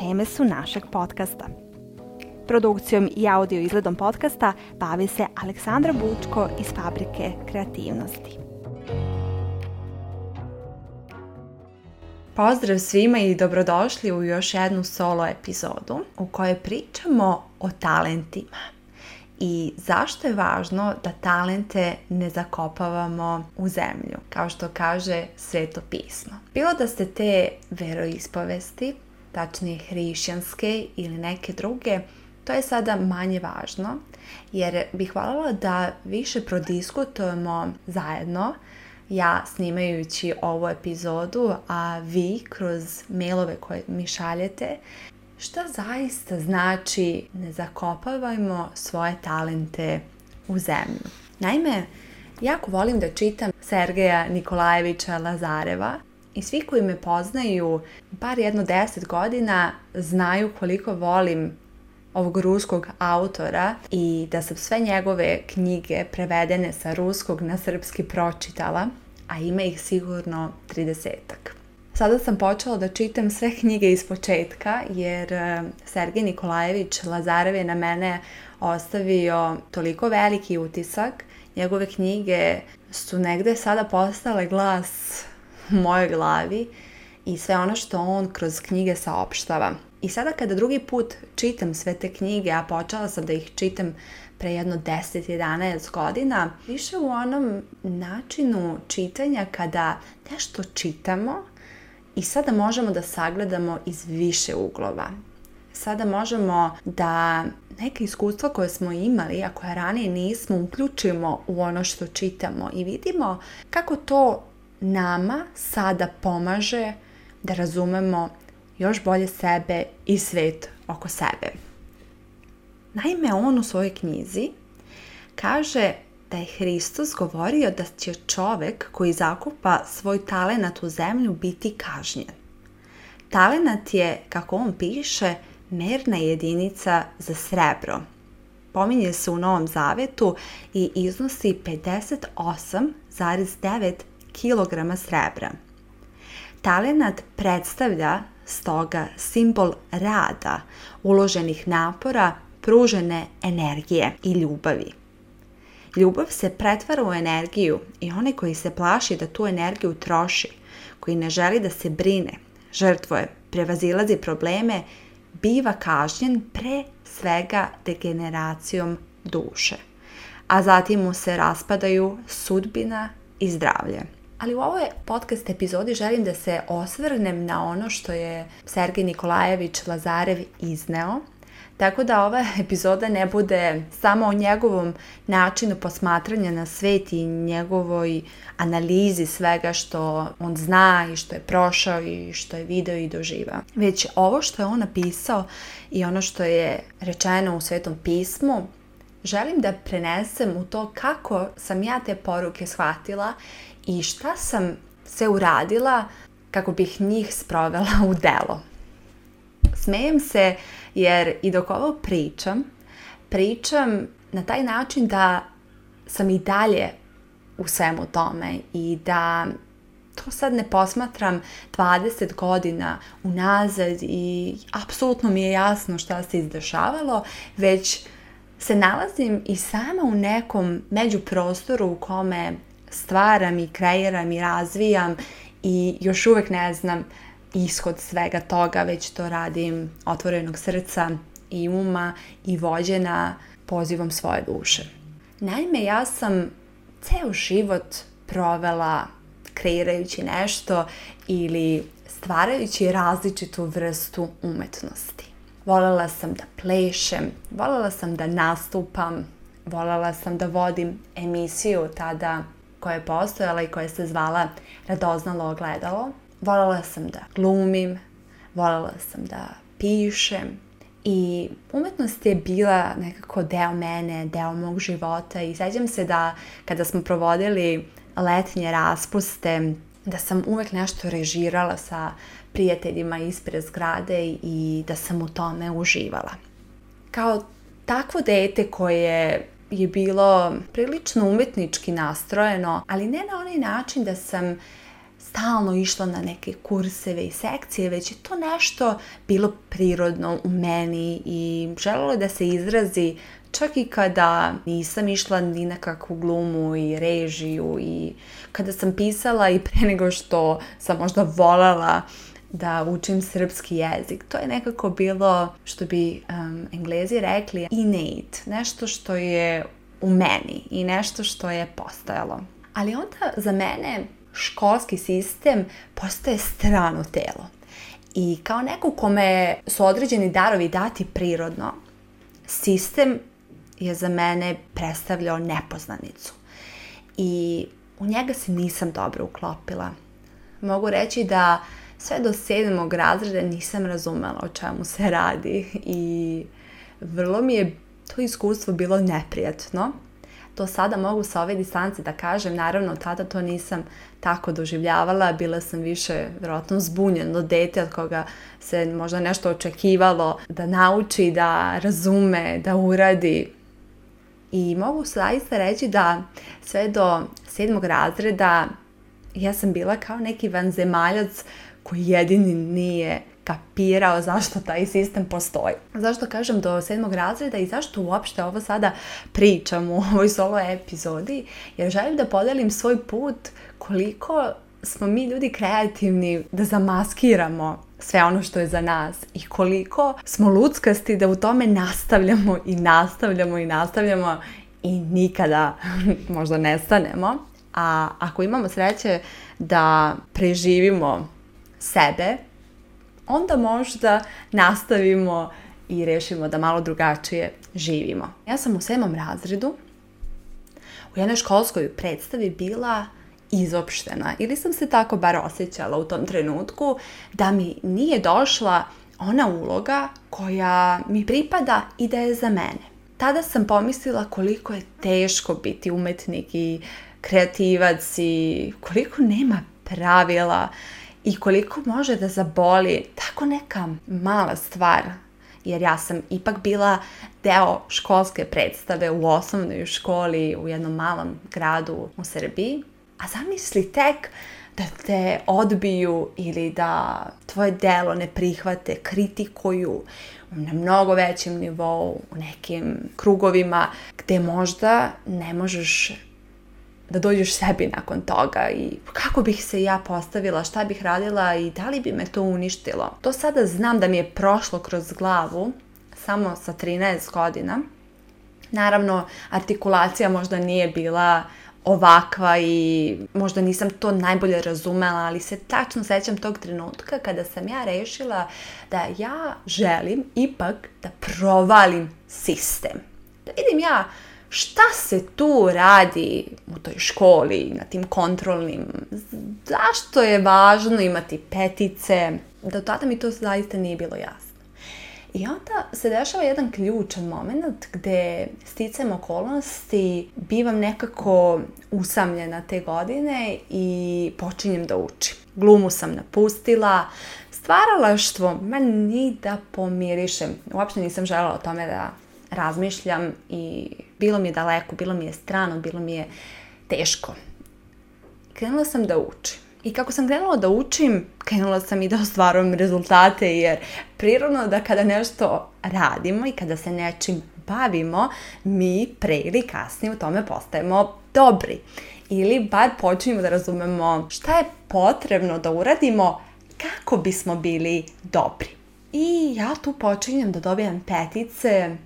teme su našeg podcasta. Produkcijom i audio izgledom podcasta bavi se Aleksandra Bučko iz Fabrike kreativnosti. Pozdrav svima i dobrodošli u još jednu solo epizodu u kojoj pričamo o talentima i zašto je važno da talente ne zakopavamo u zemlju, kao što kaže sveto pismo. Bilo da ste te veroispovesti tačnije hrišćanske ili neke druge, to je sada manje važno jer bih voljela da više prodiskutujemo zajedno ja snimajući ovu epizodu, a vi kroz mailove koje mi šaljete, što zaista znači ne zakopavajmo svoje talente u zemlju. Naime, jako volim da čitam Sergeja Nikolajevića Lazareva, i svi koji me poznaju par jedno deset godina znaju koliko volim ovog ruskog autora i da sam sve njegove knjige prevedene sa ruskog na srpski pročitala, a ima ih sigurno 30 Sada sam počela da čitam sve knjige iz početka jer e, Sergej Nikolajević Lazarev je na mene ostavio toliko veliki utisak. Njegove knjige su negde sada postale glas mojoj glavi i sve ono što on kroz knjige saopštava. I sada kada drugi put čitam sve te knjige, a počela sam da ih čitam pre jedno 10-11 godina, više u onom načinu čitanja kada nešto čitamo i sada možemo da sagledamo iz više uglova. Sada možemo da neke iskustva koje smo imali, a koje ranije nismo, uključimo u ono što čitamo i vidimo kako to nama sada pomaže da razumemo još bolje sebe i svet oko sebe. Naime, on u svojoj knjizi kaže da je Hristos govorio da će čovek koji zakupa svoj talenat u zemlju biti kažnjen. Talenat je, kako on piše, merna jedinica za srebro. Pominje se u Novom Zavetu i iznosi 58,9 kg srebra. Talenat predstavlja stoga simbol rada, uloženih napora, pružene energije i ljubavi. Ljubav se pretvara u energiju i onaj koji se plaši da tu energiju troši, koji ne želi da se brine, žrtvuje, prevazilazi probleme, biva kažnjen pre svega degeneracijom duše. A zatim mu se raspadaju sudbina i zdravlje. Ali u ovoj podcast epizodi želim da se osvrnem na ono što je Sergej Nikolajević Lazarev izneo, tako da ova epizoda ne bude samo o njegovom načinu posmatranja na svet i njegovoj analizi svega što on zna i što je prošao i što je video i doživa. Već ovo što je on napisao i ono što je rečeno u Svetom pismu želim da prenesem u to kako sam ja te poruke shvatila i šta sam se uradila kako bih njih sprovela u delo. Smejem se jer i dok ovo pričam, pričam na taj način da sam i dalje u svemu tome i da to sad ne posmatram 20 godina unazad i apsolutno mi je jasno šta se izdešavalo, već se nalazim i sama u nekom međuprostoru u kome stvaram i kreiram i razvijam i još uvijek ne znam ishod svega toga, već to radim otvorenog srca i uma i vođena pozivom svoje duše. Naime, ja sam ceo život provela kreirajući nešto ili stvarajući različitu vrstu umetnosti voljela sam da plešem, voljela sam da nastupam, voljela sam da vodim emisiju tada koja je postojala i koja se zvala Radoznalo ogledalo. Voljela sam da glumim, voljela sam da pišem i umetnost je bila nekako deo mene, deo mog života i sjećam se da kada smo provodili letnje raspuste, da sam uvek nešto režirala sa prijateljima ispred zgrade i da sam u tome uživala. Kao takvo dete koje je bilo prilično umjetnički nastrojeno, ali ne na onaj način da sam stalno išla na neke kurseve i sekcije, već je to nešto bilo prirodno u meni i želelo da se izrazi čak i kada nisam išla ni na kakvu glumu i režiju i kada sam pisala i pre nego što sam možda volala da učim srpski jezik. To je nekako bilo, što bi um, englezi rekli, innate, nešto što je u meni i nešto što je postojalo. Ali onda za mene školski sistem postaje strano telo. I kao neko kome su određeni darovi dati prirodno, sistem je za mene predstavljao nepoznanicu. I u njega se nisam dobro uklopila. Mogu reći da sve do sedmog razreda nisam razumjela o čemu se radi i vrlo mi je to iskustvo bilo neprijatno. To sada mogu sa ove distance da kažem, naravno tada to nisam tako doživljavala, bila sam više vjerojatno zbunjeno dete od koga se možda nešto očekivalo da nauči, da razume, da uradi. I mogu zaista reći da sve do sedmog razreda ja sam bila kao neki vanzemaljac koji jedini nije kapirao zašto taj sistem postoji. Zašto kažem do sedmog razreda i zašto uopšte ovo sada pričam u ovoj solo epizodi, jer želim da podelim svoj put koliko smo mi ljudi kreativni da zamaskiramo sve ono što je za nas i koliko smo ludskasti da u tome nastavljamo i nastavljamo i nastavljamo i nikada možda nestanemo. A ako imamo sreće da preživimo sebe, onda možda nastavimo i rešimo da malo drugačije živimo. Ja sam u sedmom razredu u jednoj školskoj predstavi bila izopštena ili sam se tako bar osjećala u tom trenutku da mi nije došla ona uloga koja mi pripada i da je za mene. Tada sam pomislila koliko je teško biti umetnik i kreativac i koliko nema pravila i koliko može da zaboli tako neka mala stvar jer ja sam ipak bila deo školske predstave u osnovnoj školi u jednom malom gradu u Srbiji. A zamisli tek da te odbiju ili da tvoje delo ne prihvate, kritikuju na mnogo većem nivou, u nekim krugovima gde možda ne možeš da dođeš sebi nakon toga i kako bih se ja postavila, šta bih radila i da li bi me to uništilo. To sada znam da mi je prošlo kroz glavu samo sa 13 godina. Naravno, artikulacija možda nije bila ovakva i možda nisam to najbolje razumela, ali se tačno sećam tog trenutka kada sam ja rešila da ja želim ipak da provalim sistem. Da vidim ja šta se tu radi u toj školi, na tim kontrolnim, zašto je važno imati petice, do tada mi to zaista nije bilo jasno. I onda se dešava jedan ključan moment gdje sticam okolnosti bivam nekako usamljena te godine i počinjem da učim. Glumu sam napustila, stvaralaštvo, ma ni da pomirišem. Uopšte nisam željela o tome da razmišljam i bilo mi je daleko, bilo mi je strano, bilo mi je teško. Krenula sam da učim. I kako sam krenula da učim, krenula sam i da ostvarujem rezultate jer prirodno da kada nešto radimo i kada se nečim bavimo, mi pre ili kasnije u tome postajemo dobri. Ili bar počinjemo da razumemo šta je potrebno da uradimo kako bismo bili dobri. I ja tu počinjem da dobijem petice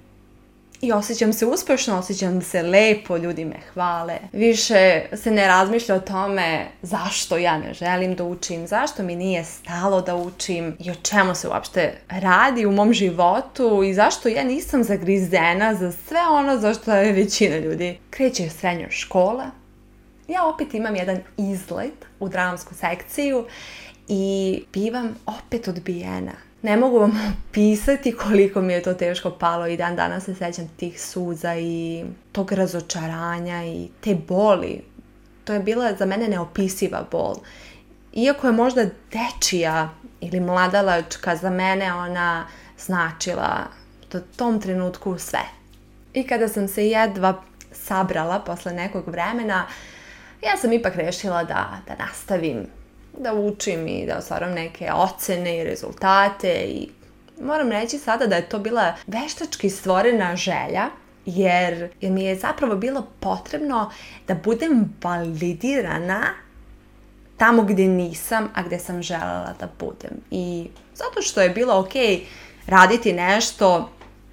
i osjećam se uspješno, osjećam se lepo, ljudi me hvale. Više se ne razmišlja o tome zašto ja ne želim da učim, zašto mi nije stalo da učim i o čemu se uopšte radi u mom životu i zašto ja nisam zagrizena za sve ono zašto je većina ljudi. Kreće srednja škola, ja opet imam jedan izlet u dramsku sekciju i bivam opet odbijena ne mogu vam opisati koliko mi je to teško palo i dan danas se sjećam tih suza i tog razočaranja i te boli. To je bila za mene neopisiva bol. Iako je možda dečija ili mladalačka za mene ona značila u tom trenutku sve. I kada sam se jedva sabrala posle nekog vremena, ja sam ipak rešila da, da nastavim da učim i da osvaram neke ocene i rezultate i moram reći sada da je to bila veštački stvorena želja jer, jer mi je zapravo bilo potrebno da budem validirana tamo gdje nisam, a gdje sam željela da budem. I zato što je bilo ok raditi nešto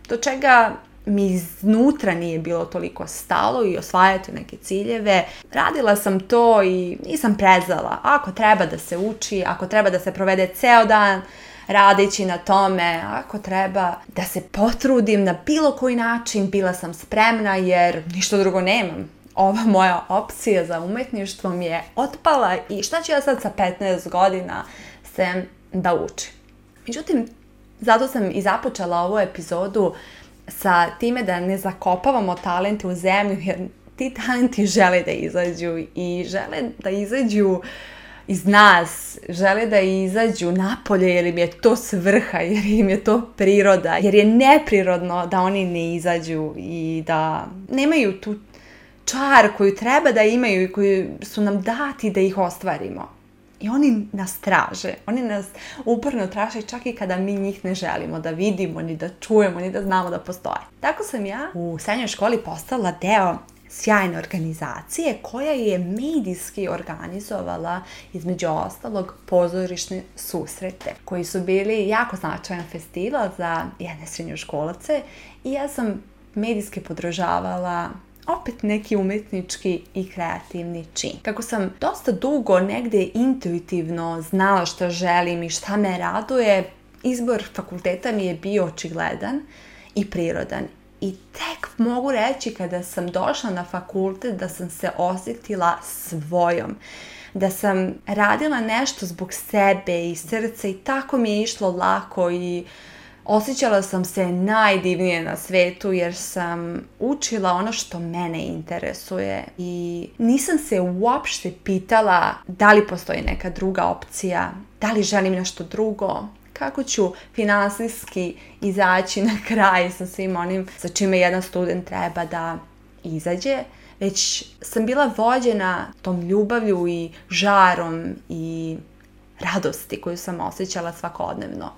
do čega mi iznutra nije bilo toliko stalo i osvajati neke ciljeve. Radila sam to i nisam prezala. Ako treba da se uči, ako treba da se provede ceo dan radeći na tome, ako treba da se potrudim na bilo koji način, bila sam spremna jer ništa drugo nemam ova moja opcija za umetništvo mi je otpala i šta ću ja sad sa 15 godina sem da učim. Međutim, zato sam i započela ovu epizodu sa time da ne zakopavamo talente u zemlju jer ti talenti žele da izađu i žele da izađu iz nas, žele da izađu napolje jer im je to svrha, jer im je to priroda, jer je neprirodno da oni ne izađu i da nemaju tu čar koju treba da imaju i koji su nam dati da ih ostvarimo. I oni nas traže. Oni nas uporno traže čak i kada mi njih ne želimo da vidimo, ni da čujemo, ni da znamo da postoje. Tako sam ja u srednjoj školi postala deo sjajne organizacije koja je medijski organizovala između ostalog pozorišne susrete koji su bili jako značajan festival za jedne srednjoškolace i ja sam medijski podržavala opet neki umjetnički i kreativni čin. Kako sam dosta dugo negdje intuitivno znala što želim i šta me raduje, izbor fakulteta mi je bio očigledan i prirodan. I tek mogu reći kada sam došla na fakultet da sam se osjetila svojom. Da sam radila nešto zbog sebe i srca i tako mi je išlo lako i Osjećala sam se najdivnije na svetu jer sam učila ono što mene interesuje i nisam se uopšte pitala da li postoji neka druga opcija, da li želim nešto drugo, kako ću finansijski izaći na kraj sa svim onim sa čime jedan student treba da izađe već sam bila vođena tom ljubavlju i žarom i radosti koju sam osjećala svakodnevno.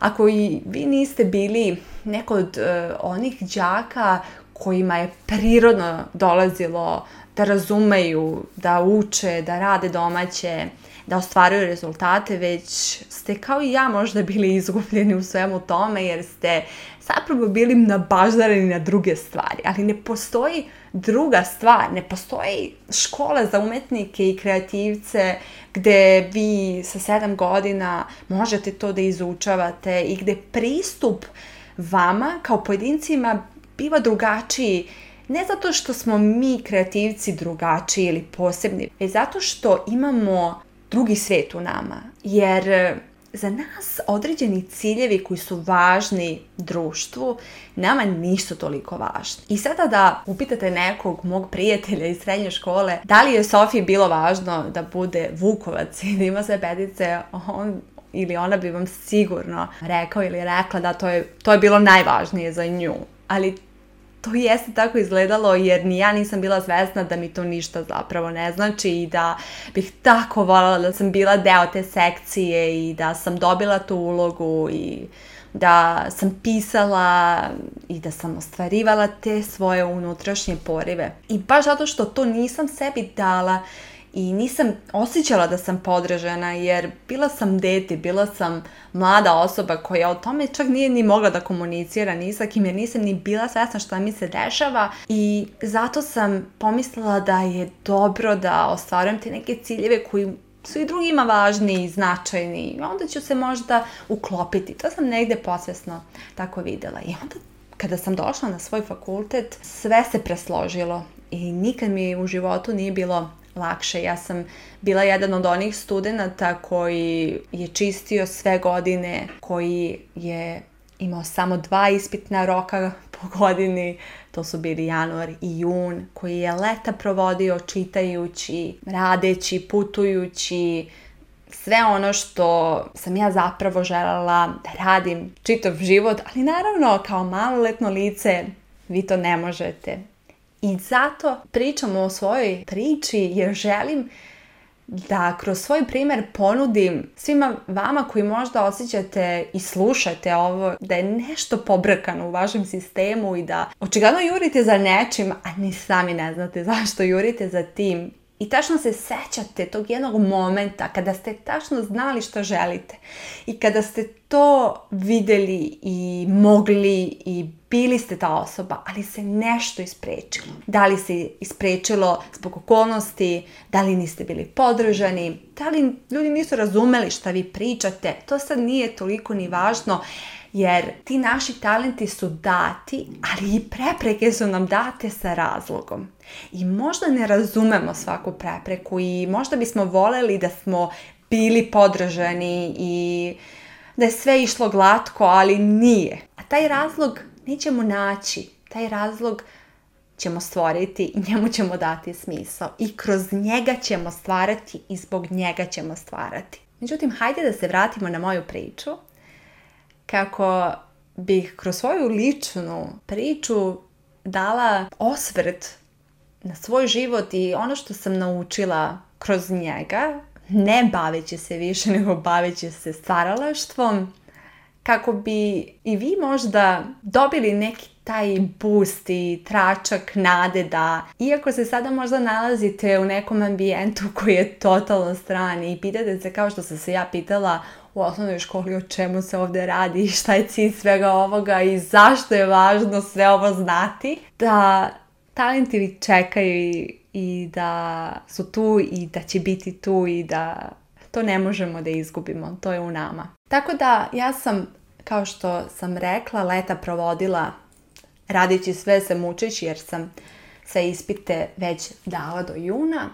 Ako i vi niste bili neko od e, onih đaka kojima je prirodno dolazilo da razumeju, da uče, da rade domaće da ostvaruju rezultate, već ste kao i ja možda bili izgubljeni u svemu tome jer ste zapravo bili nabaždareni na druge stvari. Ali ne postoji druga stvar, ne postoji škola za umetnike i kreativce gde vi sa sedam godina možete to da izučavate i gde pristup vama kao pojedincima biva drugačiji ne zato što smo mi kreativci drugačiji ili posebni, već zato što imamo drugi svijet u nama. Jer e, za nas određeni ciljevi koji su važni društvu nama nisu toliko važni. I sada da upitate nekog mog prijatelja iz srednje škole da li je Sofiji bilo važno da bude Vukovac i da ima sve petice, on ili ona bi vam sigurno rekao ili rekla da to je, to je bilo najvažnije za nju. Ali to jeste tako izgledalo jer ni ja nisam bila svesna da mi to ništa zapravo ne znači i da bih tako voljela da sam bila deo te sekcije i da sam dobila tu ulogu i da sam pisala i da sam ostvarivala te svoje unutrašnje porive. I baš zato što to nisam sebi dala i nisam osjećala da sam podrežena jer bila sam deti, bila sam mlada osoba koja o tome čak nije ni mogla da komunicira ni sa kim jer nisam ni bila svjesna šta mi se dešava i zato sam pomislila da je dobro da ostvarujem te neke ciljeve koji su i drugima važni i značajni i onda ću se možda uklopiti. To sam negde posvjesno tako vidjela i onda kada sam došla na svoj fakultet sve se presložilo i nikad mi u životu nije bilo lakše. Ja sam bila jedan od onih studenata koji je čistio sve godine, koji je imao samo dva ispitna roka po godini, to su bili januar i jun, koji je leta provodio čitajući, radeći, putujući, sve ono što sam ja zapravo željela da radim čitav život, ali naravno kao maloletno lice vi to ne možete. I zato pričam o svojoj priči jer želim da kroz svoj primjer ponudim svima vama koji možda osjećate i slušate ovo da je nešto pobrkano u vašem sistemu i da očigledno jurite za nečim, a ni sami ne znate zašto jurite za tim i tačno se sećate tog jednog momenta kada ste tačno znali što želite i kada ste to videli i mogli i bili ste ta osoba, ali se nešto isprečilo. Da li se isprečilo zbog okolnosti, da li niste bili podržani, da li ljudi nisu razumeli šta vi pričate, to sad nije toliko ni važno jer ti naši talenti su dati, ali i prepreke su nam date sa razlogom. I možda ne razumemo svaku prepreku i možda bismo voljeli da smo bili podržani i da je sve išlo glatko, ali nije. A taj razlog nećemo naći. Taj razlog ćemo stvoriti i njemu ćemo dati smisao. I kroz njega ćemo stvarati i zbog njega ćemo stvarati. Međutim, hajde da se vratimo na moju priču kako bih kroz svoju ličnu priču dala osvrt na svoj život i ono što sam naučila kroz njega, ne baveći se više nego baveći se stvaralaštvom, kako bi i vi možda dobili neki taj boost i tračak nade da iako se sada možda nalazite u nekom ambijentu koji je totalno strani i pitate se kao što sam se ja pitala u osnovnoj školi o čemu se ovdje radi i šta je cilj svega ovoga i zašto je važno sve ovo znati, da talenti čekaju i, da su tu i da će biti tu i da to ne možemo da izgubimo, to je u nama. Tako da ja sam, kao što sam rekla, leta provodila radeći sve se mučeći jer sam sve ispite već dala do juna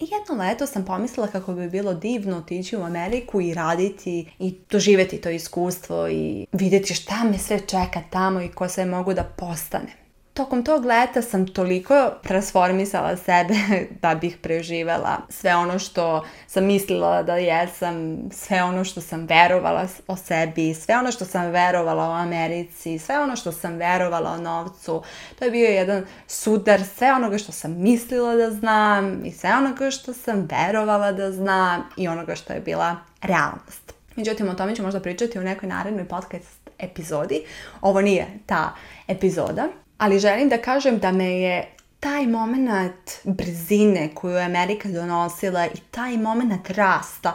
i jedno leto sam pomislila kako bi bilo divno otići u Ameriku i raditi i doživjeti to iskustvo i vidjeti šta me sve čeka tamo i ko sve mogu da postane tokom tog leta sam toliko transformisala sebe da bih preživela sve ono što sam mislila da jesam, sve ono što sam verovala o sebi, sve ono što sam verovala o Americi, sve ono što sam verovala o novcu. To je bio jedan sudar sve onoga što sam mislila da znam i sve onoga što sam verovala da znam i onoga što je bila realnost. Međutim, o tome ću možda pričati u nekoj narednoj podcast epizodi. Ovo nije ta epizoda. Ali želim da kažem da me je taj moment brzine koju je Amerika donosila i taj moment rasta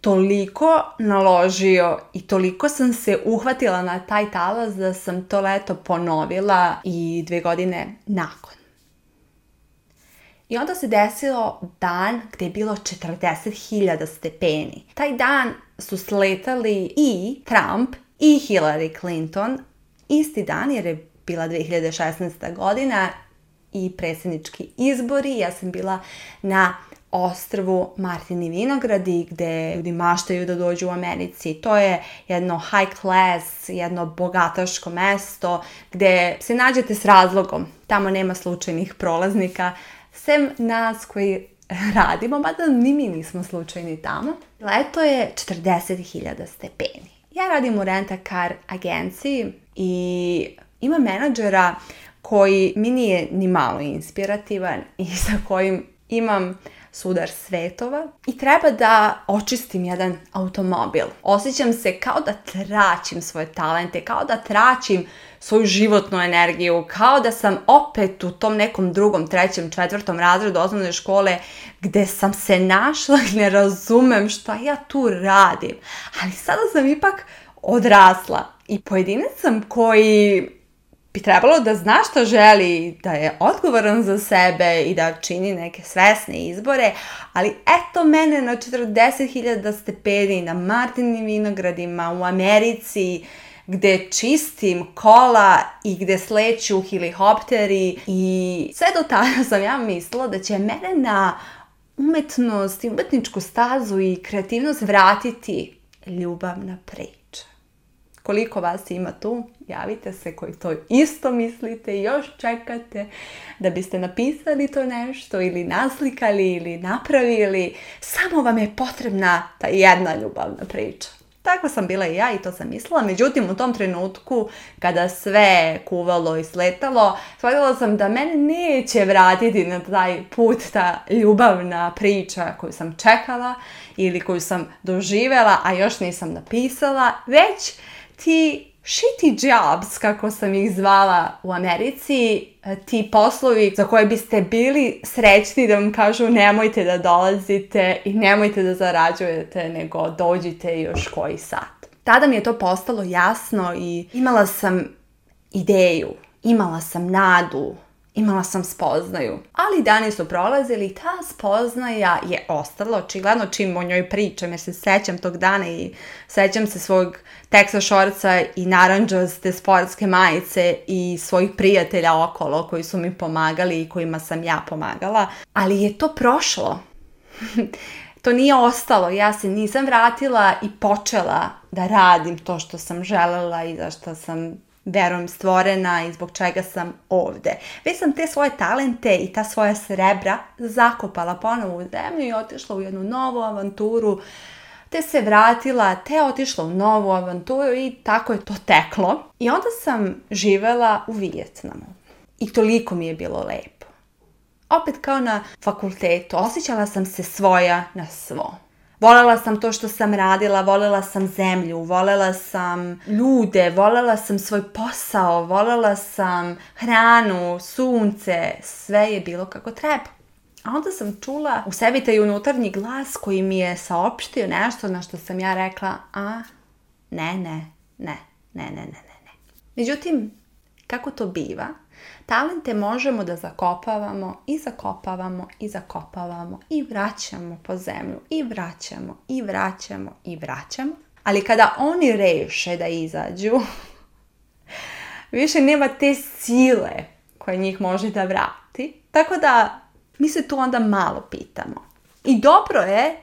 toliko naložio i toliko sam se uhvatila na taj talas da sam to leto ponovila i dve godine nakon. I onda se desilo dan gdje je bilo 40.000 stepeni. Taj dan su sletali i Trump i Hillary Clinton isti dan jer je bila 2016. godina i predsjednički izbori. Ja sam bila na ostrvu Martini Vinogradi gdje ljudi maštaju da dođu u Americi. To je jedno high class, jedno bogataško mesto gdje se nađete s razlogom. Tamo nema slučajnih prolaznika, sem nas koji radimo, mada ni mi nismo slučajni tamo. Leto je 40.000 stepeni. Ja radim u Rentakar agenciji i ima menadžera koji mi nije ni malo inspirativan i sa kojim imam sudar svetova i treba da očistim jedan automobil. Osjećam se kao da tračim svoje talente, kao da tračim svoju životnu energiju, kao da sam opet u tom nekom drugom, trećem, četvrtom razredu osnovne škole gde sam se našla i ne razumem šta ja tu radim. Ali sada sam ipak odrasla i pojedinac sam koji bi trebalo da zna što želi, da je odgovoran za sebe i da čini neke svesne izbore, ali eto mene na 40.000 stepeni, na Martinim vinogradima, u Americi, gde čistim kola i gde sleću helihopteri i sve do tada sam ja mislila da će mene na umetnost i umetničku stazu i kreativnost vratiti ljubavna priča. Koliko vas ima tu? javite se koji to isto mislite i još čekate da biste napisali to nešto ili naslikali ili napravili. Samo vam je potrebna ta jedna ljubavna priča. Tako sam bila i ja i to sam mislila. Međutim, u tom trenutku kada sve kuvalo i sletalo, shvatila sam da mene neće vratiti na taj put ta ljubavna priča koju sam čekala ili koju sam doživjela, a još nisam napisala, već ti shitty jobs, kako sam ih zvala u Americi, e, ti poslovi za koje biste bili srećni da vam kažu nemojte da dolazite i nemojte da zarađujete, nego dođite još koji sat. Tada mi je to postalo jasno i imala sam ideju, imala sam nadu, imala sam spoznaju. Ali dani su prolazili i ta spoznaja je ostala očigledno čim o njoj pričam jer se sećam tog dana i sećam se svog teksa šorca i naranđaste sportske majice i svojih prijatelja okolo koji su mi pomagali i kojima sam ja pomagala. Ali je to prošlo. to nije ostalo, ja se nisam vratila i počela da radim to što sam želela i za što sam verujem stvorena i zbog čega sam ovde. Već sam te svoje talente i ta svoja srebra zakopala ponovo u zemlju i otišla u jednu novu avanturu, te se vratila, te otišla u novu avanturu i tako je to teklo. I onda sam živela u Vijetnamu. I toliko mi je bilo lepo. Opet kao na fakultetu, osjećala sam se svoja na svom. Volela sam to što sam radila, volela sam zemlju, volela sam ljude, volela sam svoj posao, volela sam hranu, sunce, sve je bilo kako treba. A onda sam čula u sebi taj unutarnji glas koji mi je saopštio nešto na što sam ja rekla, a ne, ne, ne, ne, ne, ne, ne. Međutim, kako to biva, Talente možemo da zakopavamo i zakopavamo i zakopavamo i vraćamo po zemlju i vraćamo i vraćamo i vraćamo. Ali kada oni reše da izađu, više nema te sile koje njih može da vrati. Tako da mi se tu onda malo pitamo. I dobro je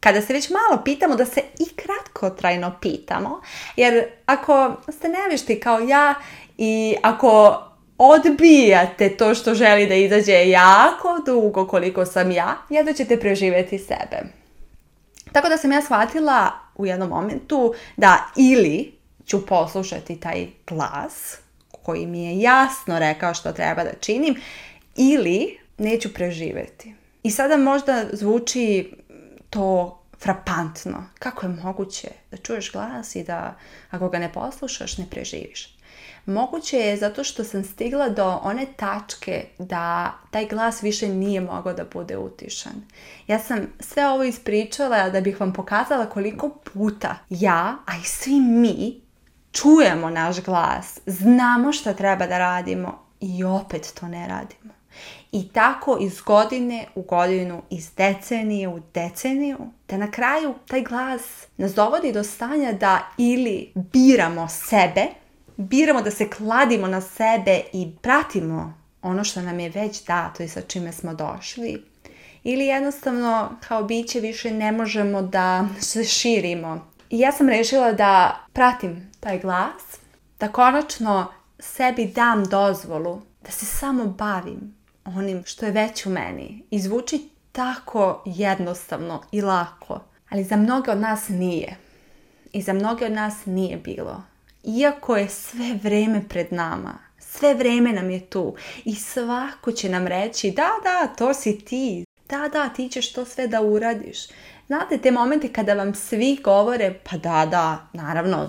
kada se već malo pitamo da se i kratkotrajno pitamo. Jer ako ste nevišti kao ja i ako odbijate to što želi da izađe jako dugo koliko sam ja, jedno ćete preživjeti sebe. Tako da sam ja shvatila u jednom momentu da ili ću poslušati taj glas koji mi je jasno rekao što treba da činim ili neću preživjeti. I sada možda zvuči to frapantno. Kako je moguće da čuješ glas i da ako ga ne poslušaš ne preživiš? Moguće je zato što sam stigla do one tačke da taj glas više nije mogao da bude utišan. Ja sam sve ovo ispričala da bih vam pokazala koliko puta ja, a i svi mi, čujemo naš glas, znamo šta treba da radimo i opet to ne radimo. I tako iz godine u godinu, iz decenije u deceniju, da na kraju taj glas nas dovodi do stanja da ili biramo sebe biramo da se kladimo na sebe i pratimo ono što nam je već dato i sa čime smo došli. Ili jednostavno kao biće više ne možemo da se širimo. I ja sam rešila da pratim taj glas, da konačno sebi dam dozvolu da se samo bavim onim što je već u meni. I zvuči tako jednostavno i lako, ali za mnoge od nas nije. I za mnoge od nas nije bilo iako je sve vrijeme pred nama, sve vrijeme nam je tu i svako će nam reći da, da, to si ti, da, da, ti ćeš to sve da uradiš. Znate, te momente kada vam svi govore, pa da, da, naravno,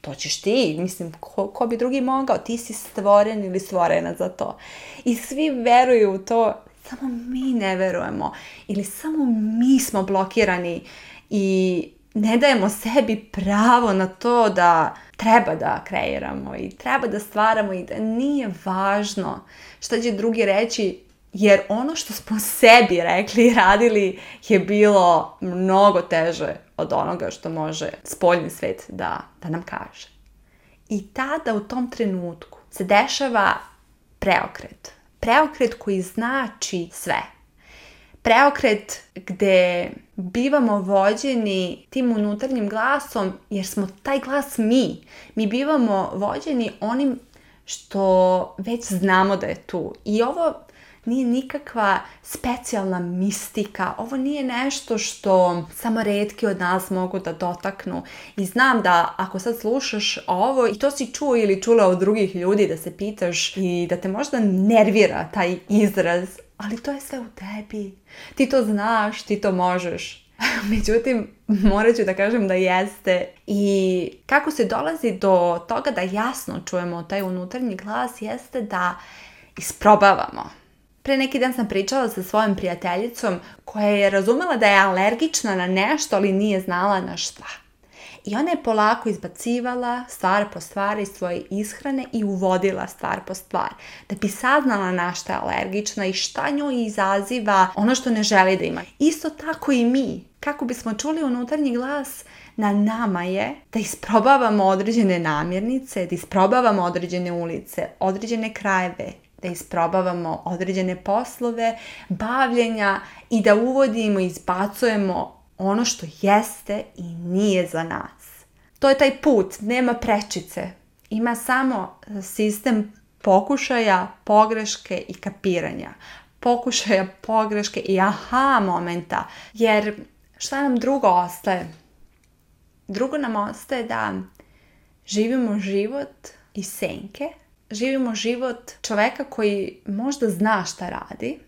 to ćeš ti, mislim, ko, ko bi drugi mogao, ti si stvoren ili stvorena za to. I svi veruju u to, samo mi ne verujemo ili samo mi smo blokirani i ne dajemo sebi pravo na to da treba da kreiramo i treba da stvaramo i da nije važno što će drugi reći jer ono što smo sebi rekli i radili je bilo mnogo teže od onoga što može spoljni svet da, da nam kaže. I tada u tom trenutku se dešava preokret. Preokret koji znači sve. Preokret gde bivamo vođeni tim unutarnjim glasom jer smo taj glas mi. Mi bivamo vođeni onim što već znamo da je tu. I ovo nije nikakva specijalna mistika. Ovo nije nešto što samo redki od nas mogu da dotaknu. I znam da ako sad slušaš ovo i to si čuo ili čula od drugih ljudi da se pitaš i da te možda nervira taj izraz, ali to je sve u tebi. Ti to znaš, ti to možeš. Međutim, morat ću da kažem da jeste. I kako se dolazi do toga da jasno čujemo taj unutarnji glas jeste da isprobavamo. Pre neki dan sam pričala sa svojom prijateljicom koja je razumela da je alergična na nešto, ali nije znala na šta. I ona je polako izbacivala stvar po stvari iz svoje ishrane i uvodila stvar po stvar. Da bi saznala na što je alergična i šta njoj izaziva ono što ne želi da ima. Isto tako i mi. Kako bismo čuli unutarnji glas, na nama je da isprobavamo određene namirnice, da isprobavamo određene ulice, određene krajeve, da isprobavamo određene poslove, bavljenja i da uvodimo i izbacujemo ono što jeste i nije za nas. To je taj put, nema prečice. Ima samo e, sistem pokušaja, pogreške i kapiranja. Pokušaja, pogreške i aha momenta. Jer šta nam drugo ostaje? Drugo nam ostaje da živimo život i senke. Živimo život čoveka koji možda zna šta radi,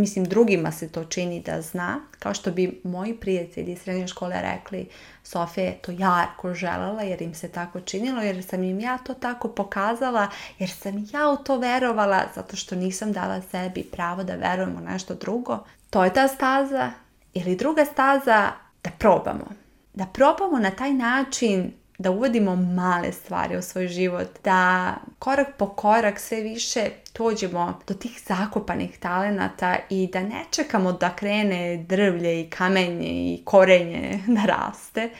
mislim drugima se to čini da zna, kao što bi moji prijatelji iz srednje škole rekli Sofija je to jarko želala jer im se tako činilo, jer sam im ja to tako pokazala, jer sam ja u to verovala zato što nisam dala sebi pravo da verujem u nešto drugo. To je ta staza ili druga staza da probamo. Da probamo na taj način da uvodimo male stvari u svoj život, da korak po korak sve više dođemo do tih zakopanih talenata i da ne čekamo da krene drvlje i kamenje i korenje da raste,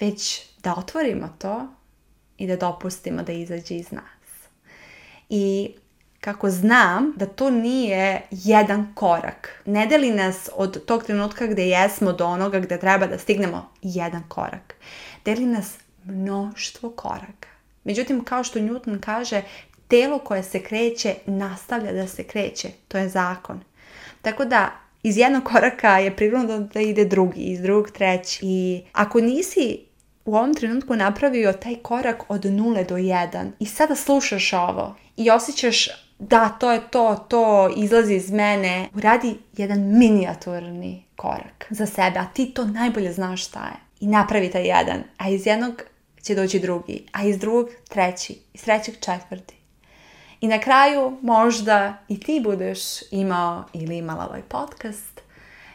već da otvorimo to i da dopustimo da izađe iz nas. I kako znam da to nije jedan korak. Ne deli nas od tog trenutka gdje jesmo do onoga gdje treba da stignemo jedan korak. Deli nas mnoštvo koraka. Međutim, kao što Newton kaže, telo koje se kreće nastavlja da se kreće. To je zakon. Tako da, iz jednog koraka je prirodno da ide drugi, iz drugog treći. I ako nisi u ovom trenutku napravio taj korak od nule do jedan i sada slušaš ovo i osjećaš da, to je to, to izlazi iz mene. Uradi jedan minijaturni korak za sebe, a ti to najbolje znaš šta je. I napravi taj jedan. A iz jednog će doći drugi, a iz drugog treći, iz trećeg četvrti. I na kraju možda i ti budeš imao ili imala ovaj podcast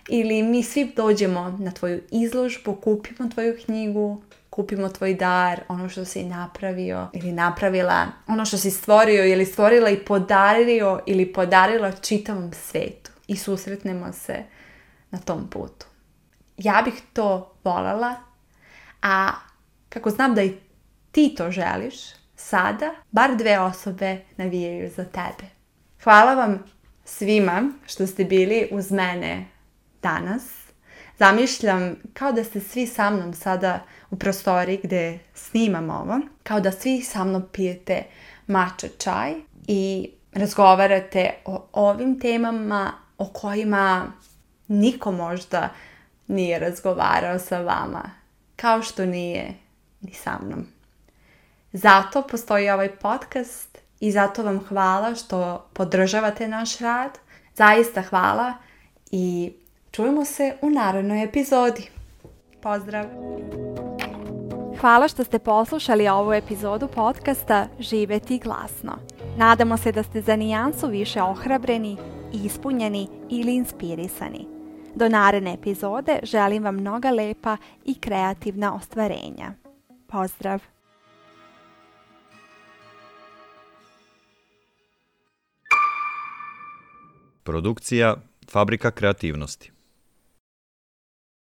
ili mi svi dođemo na tvoju izložbu, kupimo tvoju knjigu, kupimo tvoj dar, ono što si napravio ili napravila, ono što si stvorio ili stvorila i podario ili podarila čitavom svetu i susretnemo se na tom putu. Ja bih to volala, a kako znam da i ti to želiš, sada bar dve osobe navijaju za tebe. Hvala vam svima što ste bili uz mene danas. Zamišljam kao da ste svi sa mnom sada u prostoriji gdje snimam ovo, kao da svi sa mnom pijete mača čaj i razgovarate o ovim temama o kojima niko možda nije razgovarao sa vama, kao što nije ni sa mnom. Zato postoji ovaj podcast i zato vam hvala što podržavate naš rad. Zaista hvala i čujemo se u narednoj epizodi. Pozdrav! Hvala što ste poslušali ovu epizodu podcasta Živeti glasno. Nadamo se da ste za nijansu više ohrabreni, ispunjeni ili inspirisani. Do naredne epizode želim vam mnoga lepa i kreativna ostvarenja. Pozdrav! Produkcija Fabrika kreativnosti